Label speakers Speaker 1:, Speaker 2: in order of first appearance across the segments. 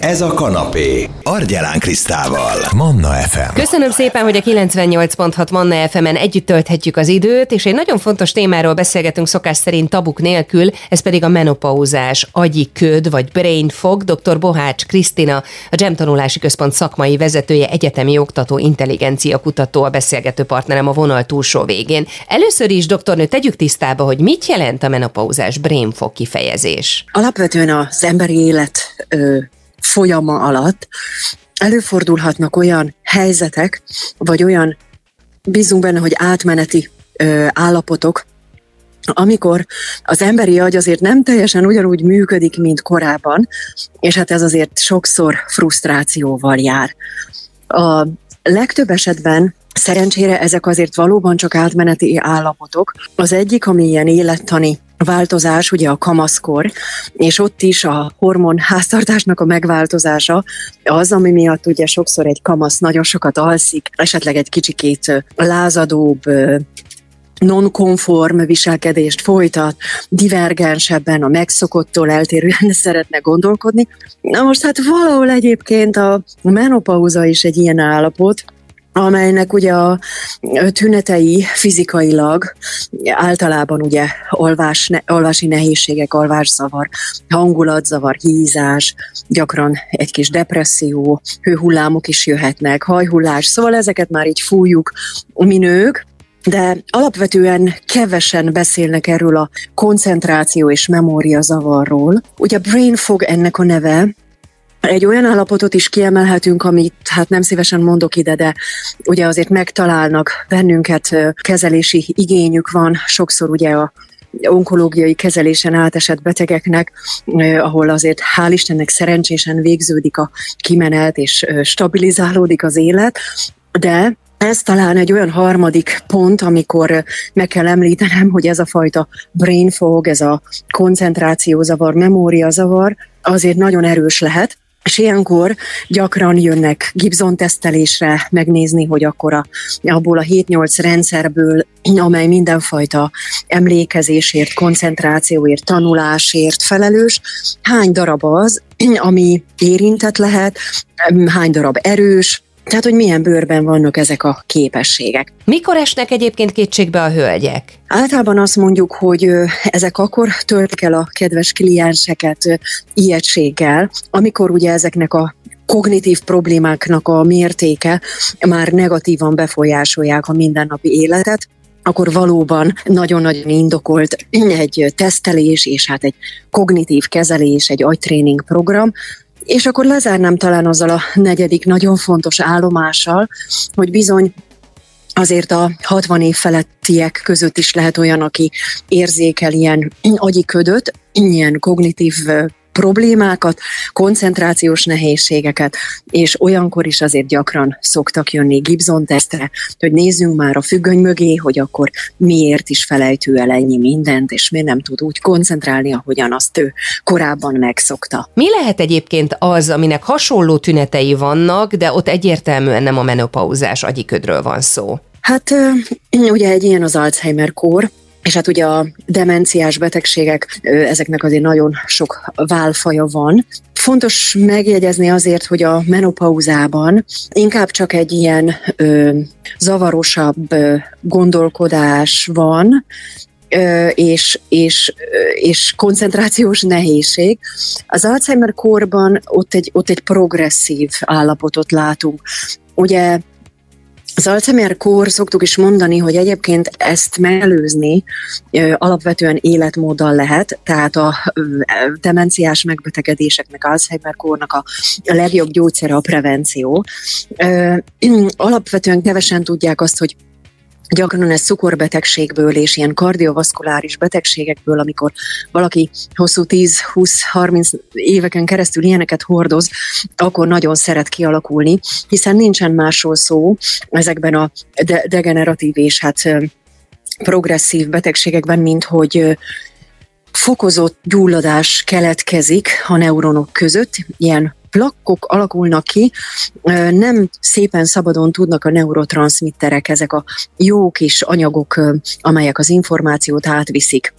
Speaker 1: Ez a kanapé. Argyelán Krisztával. Manna FM.
Speaker 2: Köszönöm szépen, hogy a 98.6 Manna FM-en együtt tölthetjük az időt, és egy nagyon fontos témáról beszélgetünk szokás szerint tabuk nélkül, ez pedig a menopauzás, agyi köd vagy brain fog. Dr. Bohács Krisztina, a GEM Tanulási Központ szakmai vezetője, egyetemi oktató, intelligencia kutató, a beszélgető partnerem a vonal túlsó végén. Először is, doktornő, tegyük tisztába, hogy mit jelent a menopauzás brain fog kifejezés.
Speaker 3: Alapvetően az emberi élet ö, folyama alatt előfordulhatnak olyan helyzetek, vagy olyan, bízunk benne, hogy átmeneti ö, állapotok, amikor az emberi agy azért nem teljesen ugyanúgy működik, mint korábban, és hát ez azért sokszor frusztrációval jár. A legtöbb esetben Szerencsére ezek azért valóban csak átmeneti állapotok. Az egyik, ami ilyen élettani változás, ugye a kamaszkor, és ott is a hormon háztartásnak a megváltozása az, ami miatt ugye sokszor egy kamasz nagyon sokat alszik, esetleg egy kicsikét lázadóbb, nonkonform viselkedést folytat, divergensebben, a megszokottól eltérően szeretne gondolkodni. Na most hát valahol egyébként a menopauza is egy ilyen állapot, amelynek ugye a tünetei fizikailag általában ugye olvás, ne, olvási nehézségek, alvászavar, hangulatzavar, hízás, gyakran egy kis depresszió, hőhullámok is jöhetnek, hajhullás, szóval ezeket már így fújjuk mi nők, de alapvetően kevesen beszélnek erről a koncentráció és memória zavarról. Ugye brain fog ennek a neve, egy olyan állapotot is kiemelhetünk, amit hát nem szívesen mondok ide, de ugye azért megtalálnak bennünket, kezelési igényük van, sokszor ugye a onkológiai kezelésen átesett betegeknek, ahol azért hál' Istennek szerencsésen végződik a kimenet és stabilizálódik az élet, de ez talán egy olyan harmadik pont, amikor meg kell említenem, hogy ez a fajta brain fog, ez a koncentrációzavar, memóriazavar azért nagyon erős lehet, és ilyenkor gyakran jönnek Gibson tesztelésre megnézni, hogy akkor a, abból a 7-8 rendszerből, amely mindenfajta emlékezésért, koncentrációért, tanulásért felelős, hány darab az, ami érintett lehet, hány darab erős, tehát, hogy milyen bőrben vannak ezek a képességek.
Speaker 2: Mikor esnek egyébként kétségbe a hölgyek?
Speaker 3: Általában azt mondjuk, hogy ezek akkor töltik el a kedves klienseket ijegységgel, amikor ugye ezeknek a kognitív problémáknak a mértéke már negatívan befolyásolják a mindennapi életet, akkor valóban nagyon-nagyon indokolt egy tesztelés és hát egy kognitív kezelés, egy agytréning program, és akkor lezárnám talán azzal a negyedik nagyon fontos állomással, hogy bizony azért a 60 év felettiek között is lehet olyan, aki érzékel ilyen agyi ködöt, ilyen kognitív problémákat, koncentrációs nehézségeket, és olyankor is azért gyakran szoktak jönni Gibson tesztre, hogy nézzünk már a függöny mögé, hogy akkor miért is felejtő el ennyi mindent, és miért nem tud úgy koncentrálni, ahogyan azt ő korábban megszokta.
Speaker 2: Mi lehet egyébként az, aminek hasonló tünetei vannak, de ott egyértelműen nem a menopauzás agyiködről van szó?
Speaker 3: Hát ugye egy ilyen az Alzheimer-kór, és hát ugye a demenciás betegségek, ezeknek azért nagyon sok válfaja van. Fontos megjegyezni azért, hogy a menopauzában inkább csak egy ilyen ö, zavarosabb ö, gondolkodás van, és, és, és koncentrációs nehézség. Az Alzheimer korban ott egy, ott egy progresszív állapotot látunk. Ugye az Alzheimer-kór szoktuk is mondani, hogy egyébként ezt megelőzni alapvetően életmóddal lehet, tehát a demenciás megbetegedéseknek, Alzheimer-kórnak a legjobb gyógyszere a prevenció. Alapvetően kevesen tudják azt, hogy Gyakran ez cukorbetegségből és ilyen kardiovaszkuláris betegségekből, amikor valaki hosszú 10-20-30 éveken keresztül ilyeneket hordoz, akkor nagyon szeret kialakulni, hiszen nincsen másról szó ezekben a de- degeneratív és hát progresszív betegségekben, mint hogy fokozott gyulladás keletkezik a neuronok között, ilyen plakkok alakulnak ki, nem szépen szabadon tudnak a neurotranszmitterek, ezek a jó kis anyagok, amelyek az információt átviszik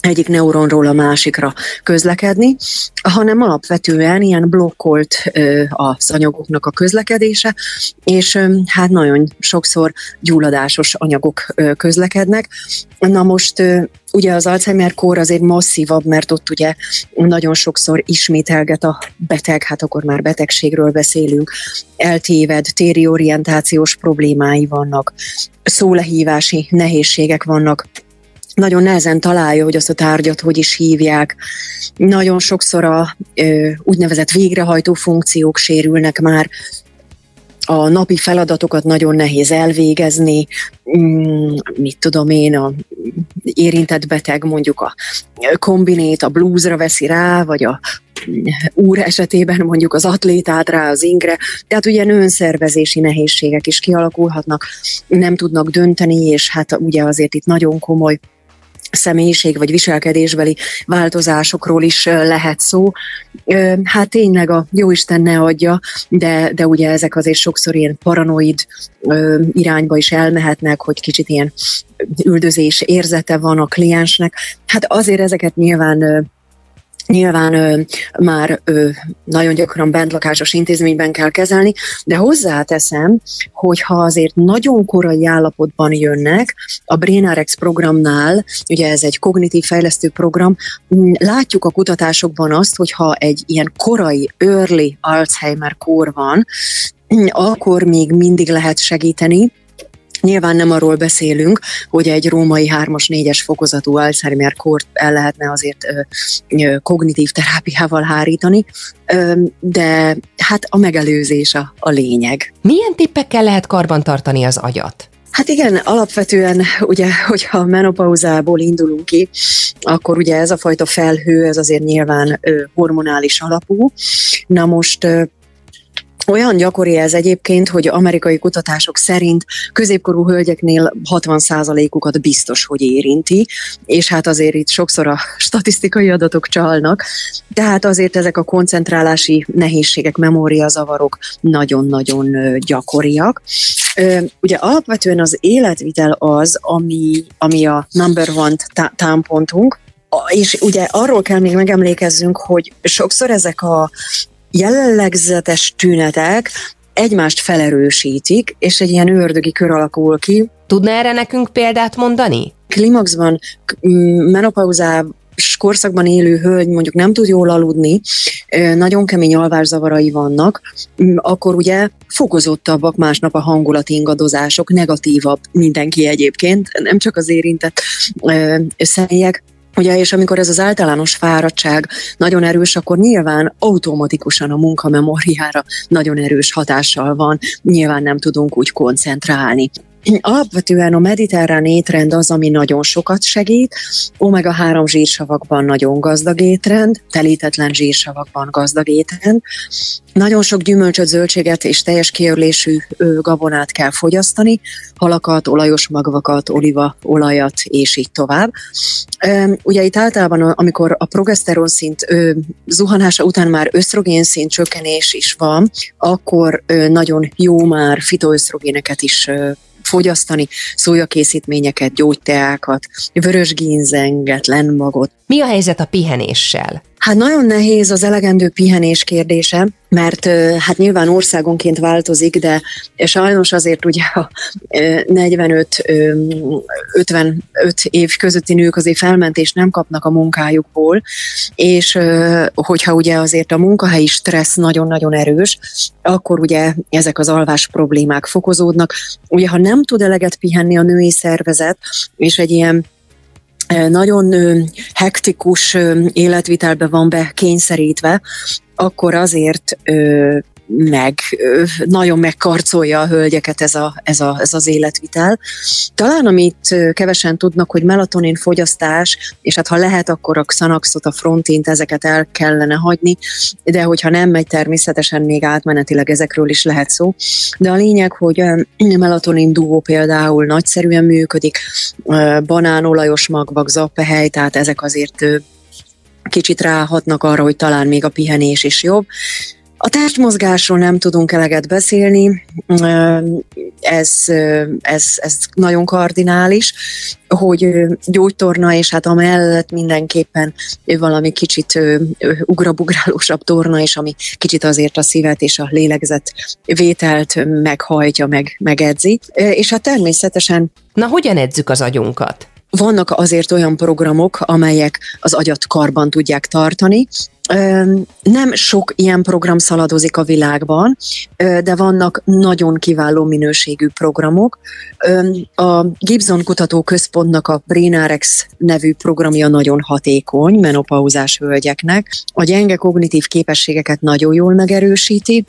Speaker 3: egyik neuronról a másikra közlekedni, hanem alapvetően ilyen blokkolt az anyagoknak a közlekedése, és hát nagyon sokszor gyulladásos anyagok közlekednek. Na most ugye az Alzheimer-kór azért masszívabb, mert ott ugye nagyon sokszor ismételget a beteg, hát akkor már betegségről beszélünk, eltéved, téri orientációs problémái vannak, szólehívási nehézségek vannak, nagyon nehezen találja, hogy azt a tárgyat hogy is hívják. Nagyon sokszor a ö, úgynevezett végrehajtó funkciók sérülnek már, a napi feladatokat nagyon nehéz elvégezni, mm, mit tudom én, a érintett beteg mondjuk a kombinét a blúzra veszi rá, vagy a úr esetében mondjuk az atlétát rá az ingre, tehát ugye önszervezési nehézségek is kialakulhatnak, nem tudnak dönteni, és hát ugye azért itt nagyon komoly személyiség vagy viselkedésbeli változásokról is lehet szó. Hát tényleg a jóisten ne adja, de, de ugye ezek azért sokszor ilyen paranoid irányba is elmehetnek, hogy kicsit ilyen üldözés érzete van a kliensnek. Hát azért ezeket nyilván Nyilván ö, már ö, nagyon gyakran bentlakásos intézményben kell kezelni, de hozzáteszem, hogy ha azért nagyon korai állapotban jönnek, a BrainRx programnál, ugye ez egy kognitív fejlesztő program, látjuk a kutatásokban azt, hogy ha egy ilyen korai, early Alzheimer kór van, akkor még mindig lehet segíteni, Nyilván nem arról beszélünk, hogy egy római 3-as, 4-es fokozatú Alzheimer kort el lehetne azért kognitív terápiával hárítani, de hát a megelőzés a, a lényeg.
Speaker 2: Milyen tippekkel lehet karbantartani az agyat?
Speaker 3: Hát igen, alapvetően ugye, hogyha a menopauzából indulunk ki, akkor ugye ez a fajta felhő, ez azért nyilván ö, hormonális alapú. Na most ö, olyan gyakori ez egyébként, hogy amerikai kutatások szerint középkorú hölgyeknél 60%-ukat biztos, hogy érinti, és hát azért itt sokszor a statisztikai adatok csalnak, tehát azért ezek a koncentrálási nehézségek, memóriazavarok nagyon-nagyon gyakoriak. Ugye alapvetően az életvitel az, ami, ami a number one támpontunk, és ugye arról kell még megemlékezzünk, hogy sokszor ezek a jellegzetes tünetek egymást felerősítik, és egy ilyen ördögi kör alakul ki.
Speaker 2: Tudna erre nekünk példát mondani?
Speaker 3: Klimaxban, menopauzában korszakban élő hölgy mondjuk nem tud jól aludni, nagyon kemény alvászavarai vannak, akkor ugye fokozottabbak másnap a hangulat ingadozások, negatívabb mindenki egyébként, nem csak az érintett személyek, Ugye, és amikor ez az általános fáradtság nagyon erős, akkor nyilván automatikusan a munkamemóriára nagyon erős hatással van, nyilván nem tudunk úgy koncentrálni. Alapvetően a mediterrán étrend az, ami nagyon sokat segít. Omega-3 zsírsavakban nagyon gazdag étrend, telítetlen zsírsavakban gazdag étrend. Nagyon sok gyümölcsöt, zöldséget és teljes kiörlésű gabonát kell fogyasztani, halakat, olajos magvakat, oliva, olajat és így tovább. Ugye itt általában, amikor a progeszteron szint zuhanása után már ösztrogén szint csökkenés is van, akkor nagyon jó már fitoösztrogéneket is fogyasztani szójakészítményeket, gyógyteákat, vörös gínzenget, lenmagot.
Speaker 2: Mi a helyzet a pihenéssel?
Speaker 3: Hát nagyon nehéz az elegendő pihenés kérdése, mert hát nyilván országonként változik, de sajnos azért ugye a 45-55 év közötti nők azért felmentést nem kapnak a munkájukból, és hogyha ugye azért a munkahelyi stressz nagyon-nagyon erős, akkor ugye ezek az alvás problémák fokozódnak. Ugye ha nem tud eleget pihenni a női szervezet, és egy ilyen nagyon hektikus életvitelbe van bekényszerítve, akkor azért meg nagyon megkarcolja a hölgyeket ez, a, ez, a, ez az életvitel. Talán amit kevesen tudnak, hogy melatonin fogyasztás, és hát ha lehet, akkor a Xanaxot, a frontint, ezeket el kellene hagyni, de hogyha nem megy, természetesen még átmenetileg ezekről is lehet szó. De a lényeg, hogy melatonin duó például nagyszerűen működik, banánolajos magvak, zappehely, tehát ezek azért kicsit ráhatnak arra, hogy talán még a pihenés is jobb A testmozgásról nem tudunk eleget beszélni, ez, ez, ez nagyon kardinális, hogy gyógytorna, és hát amellett mindenképpen valami kicsit ugrabugrálósabb torna, és ami kicsit azért a szívet és a lélegzet vételt meghajtja, meg, megedzi. És hát természetesen...
Speaker 2: Na, hogyan edzük az agyunkat?
Speaker 3: Vannak azért olyan programok, amelyek az agyat karban tudják tartani, nem sok ilyen program szaladozik a világban, de vannak nagyon kiváló minőségű programok. A Gibson Kutató Központnak a Brainarex nevű programja nagyon hatékony menopauzás hölgyeknek. A gyenge kognitív képességeket nagyon jól megerősíti,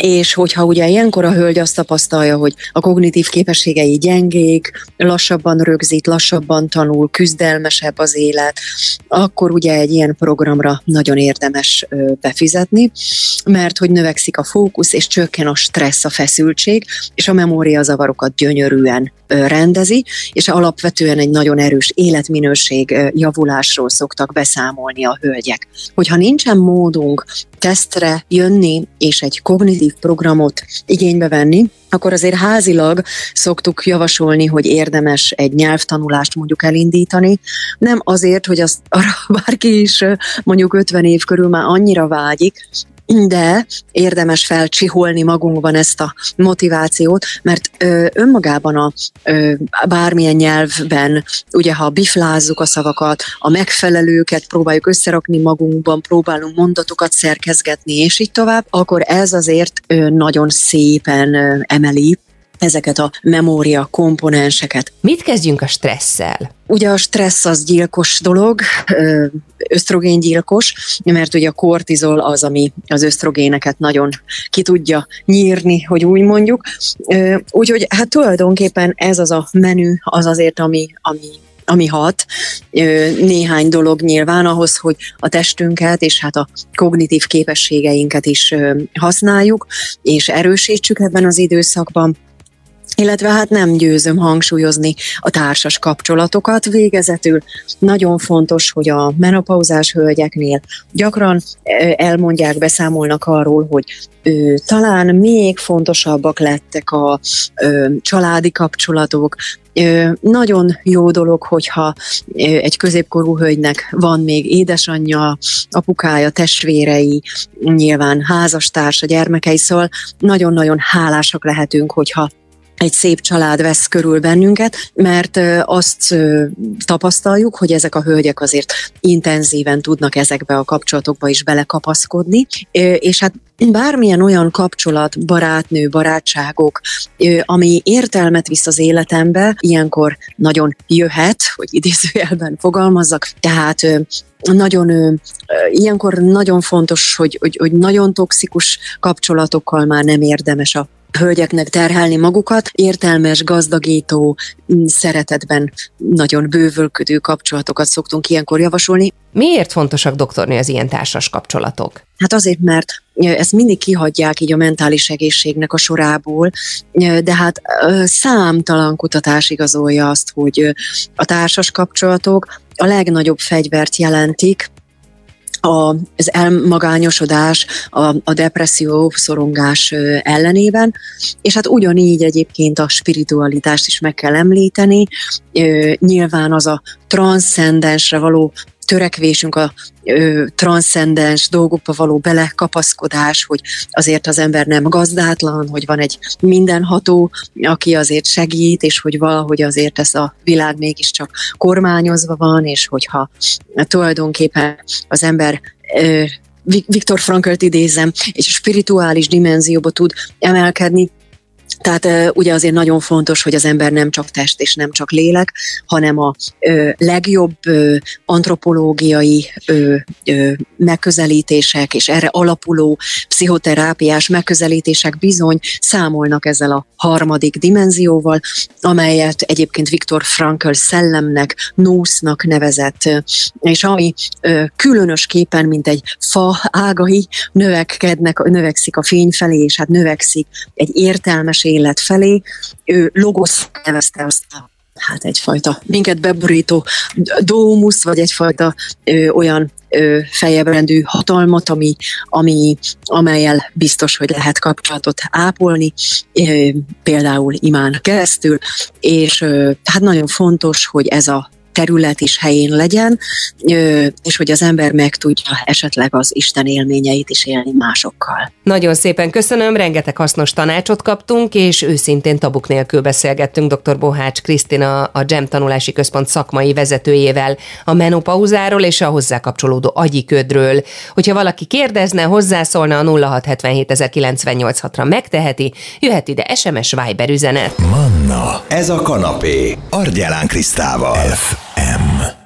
Speaker 3: és hogyha ugye ilyenkor a hölgy azt tapasztalja, hogy a kognitív képességei gyengék, lassabban rögzít, lassabban tanul, küzdelmesebb az élet, akkor ugye egy ilyen programra nagyon érdemes befizetni, mert hogy növekszik a fókusz, és csökken a stressz, a feszültség, és a memóriazavarokat gyönyörűen rendezi, és alapvetően egy nagyon erős életminőség javulásról szoktak beszámolni a hölgyek. Hogyha nincsen módunk tesztre jönni, és egy kognitív programot igénybe venni, akkor azért házilag szoktuk javasolni, hogy érdemes egy nyelvtanulást mondjuk elindítani. Nem azért, hogy azt arra bárki is mondjuk 50 év körül már annyira vágyik, de érdemes felcsiholni magunkban ezt a motivációt, mert ö, önmagában a ö, bármilyen nyelvben, ugye ha biflázzuk a szavakat, a megfelelőket próbáljuk összerakni magunkban, próbálunk mondatokat szerkezgetni, és így tovább, akkor ez azért ö, nagyon szépen ö, emeli ezeket a memória komponenseket.
Speaker 2: Mit kezdjünk a stresszel?
Speaker 3: Ugye a stressz az gyilkos dolog, ösztrogéngyilkos, mert ugye a kortizol az, ami az ösztrogéneket nagyon ki tudja nyírni, hogy úgy mondjuk. Úgyhogy hát tulajdonképpen ez az a menü, az azért, ami, ami ami hat, néhány dolog nyilván ahhoz, hogy a testünket és hát a kognitív képességeinket is használjuk, és erősítsük ebben az időszakban illetve hát nem győzöm hangsúlyozni a társas kapcsolatokat. Végezetül nagyon fontos, hogy a menopauzás hölgyeknél gyakran elmondják, beszámolnak arról, hogy ö, talán még fontosabbak lettek a ö, családi kapcsolatok, nagyon jó dolog, hogyha egy középkorú hölgynek van még édesanyja, apukája, testvérei, nyilván házastársa, gyermekei, szóval nagyon-nagyon hálásak lehetünk, hogyha egy szép család vesz körül bennünket, mert azt tapasztaljuk, hogy ezek a hölgyek azért intenzíven tudnak ezekbe a kapcsolatokba is belekapaszkodni, és hát bármilyen olyan kapcsolat, barátnő, barátságok, ami értelmet visz az életembe, ilyenkor nagyon jöhet, hogy idézőjelben fogalmazzak, tehát nagyon, ilyenkor nagyon fontos, hogy, hogy, hogy nagyon toxikus kapcsolatokkal már nem érdemes a hölgyeknek terhelni magukat, értelmes, gazdagító, mm, szeretetben nagyon bővölködő kapcsolatokat szoktunk ilyenkor javasolni.
Speaker 2: Miért fontosak doktorni az ilyen társas kapcsolatok?
Speaker 3: Hát azért, mert ezt mindig kihagyják így a mentális egészségnek a sorából, de hát számtalan kutatás igazolja azt, hogy a társas kapcsolatok a legnagyobb fegyvert jelentik, a, az elmagányosodás, a, a depresszió, szorongás ellenében, és hát ugyanígy egyébként a spiritualitást is meg kell említeni, nyilván az a transzcendensre való törekvésünk a ö, transzcendens dolgokba való belekapaszkodás, hogy azért az ember nem gazdátlan, hogy van egy mindenható, aki azért segít, és hogy valahogy azért ez a világ mégiscsak kormányozva van, és hogyha tulajdonképpen az ember ö, Viktor Frankelt idézem, és a spirituális dimenzióba tud emelkedni, tehát ugye azért nagyon fontos, hogy az ember nem csak test és nem csak lélek, hanem a legjobb antropológiai megközelítések és erre alapuló pszichoterápiás megközelítések bizony számolnak ezzel a harmadik dimenzióval, amelyet egyébként Viktor Frankl szellemnek, nósznak nevezett, és ami ö, különösképpen, mint egy fa ágai növekednek, növekszik a fény felé, és hát növekszik egy értelmes élet felé. Ő logosz nevezte azt hát egyfajta minket beborító dómusz, vagy egyfajta ö, olyan fejebrendű hatalmat, ami, ami, amelyel biztos, hogy lehet kapcsolatot ápolni, például imán keresztül, és hát nagyon fontos, hogy ez a terület is helyén legyen, és hogy az ember meg tudja esetleg az Isten élményeit is élni másokkal.
Speaker 2: Nagyon szépen köszönöm, rengeteg hasznos tanácsot kaptunk, és őszintén tabuk nélkül beszélgettünk dr. Bohács Krisztina, a GEM tanulási központ szakmai vezetőjével a menopauzáról és a hozzá kapcsolódó agyiködről. Hogyha valaki kérdezne, hozzászólna a 0677 ra megteheti, jöhet ide SMS Viber üzenet.
Speaker 1: Manna, ez a kanapé, Argyelán Krisztával. F. M.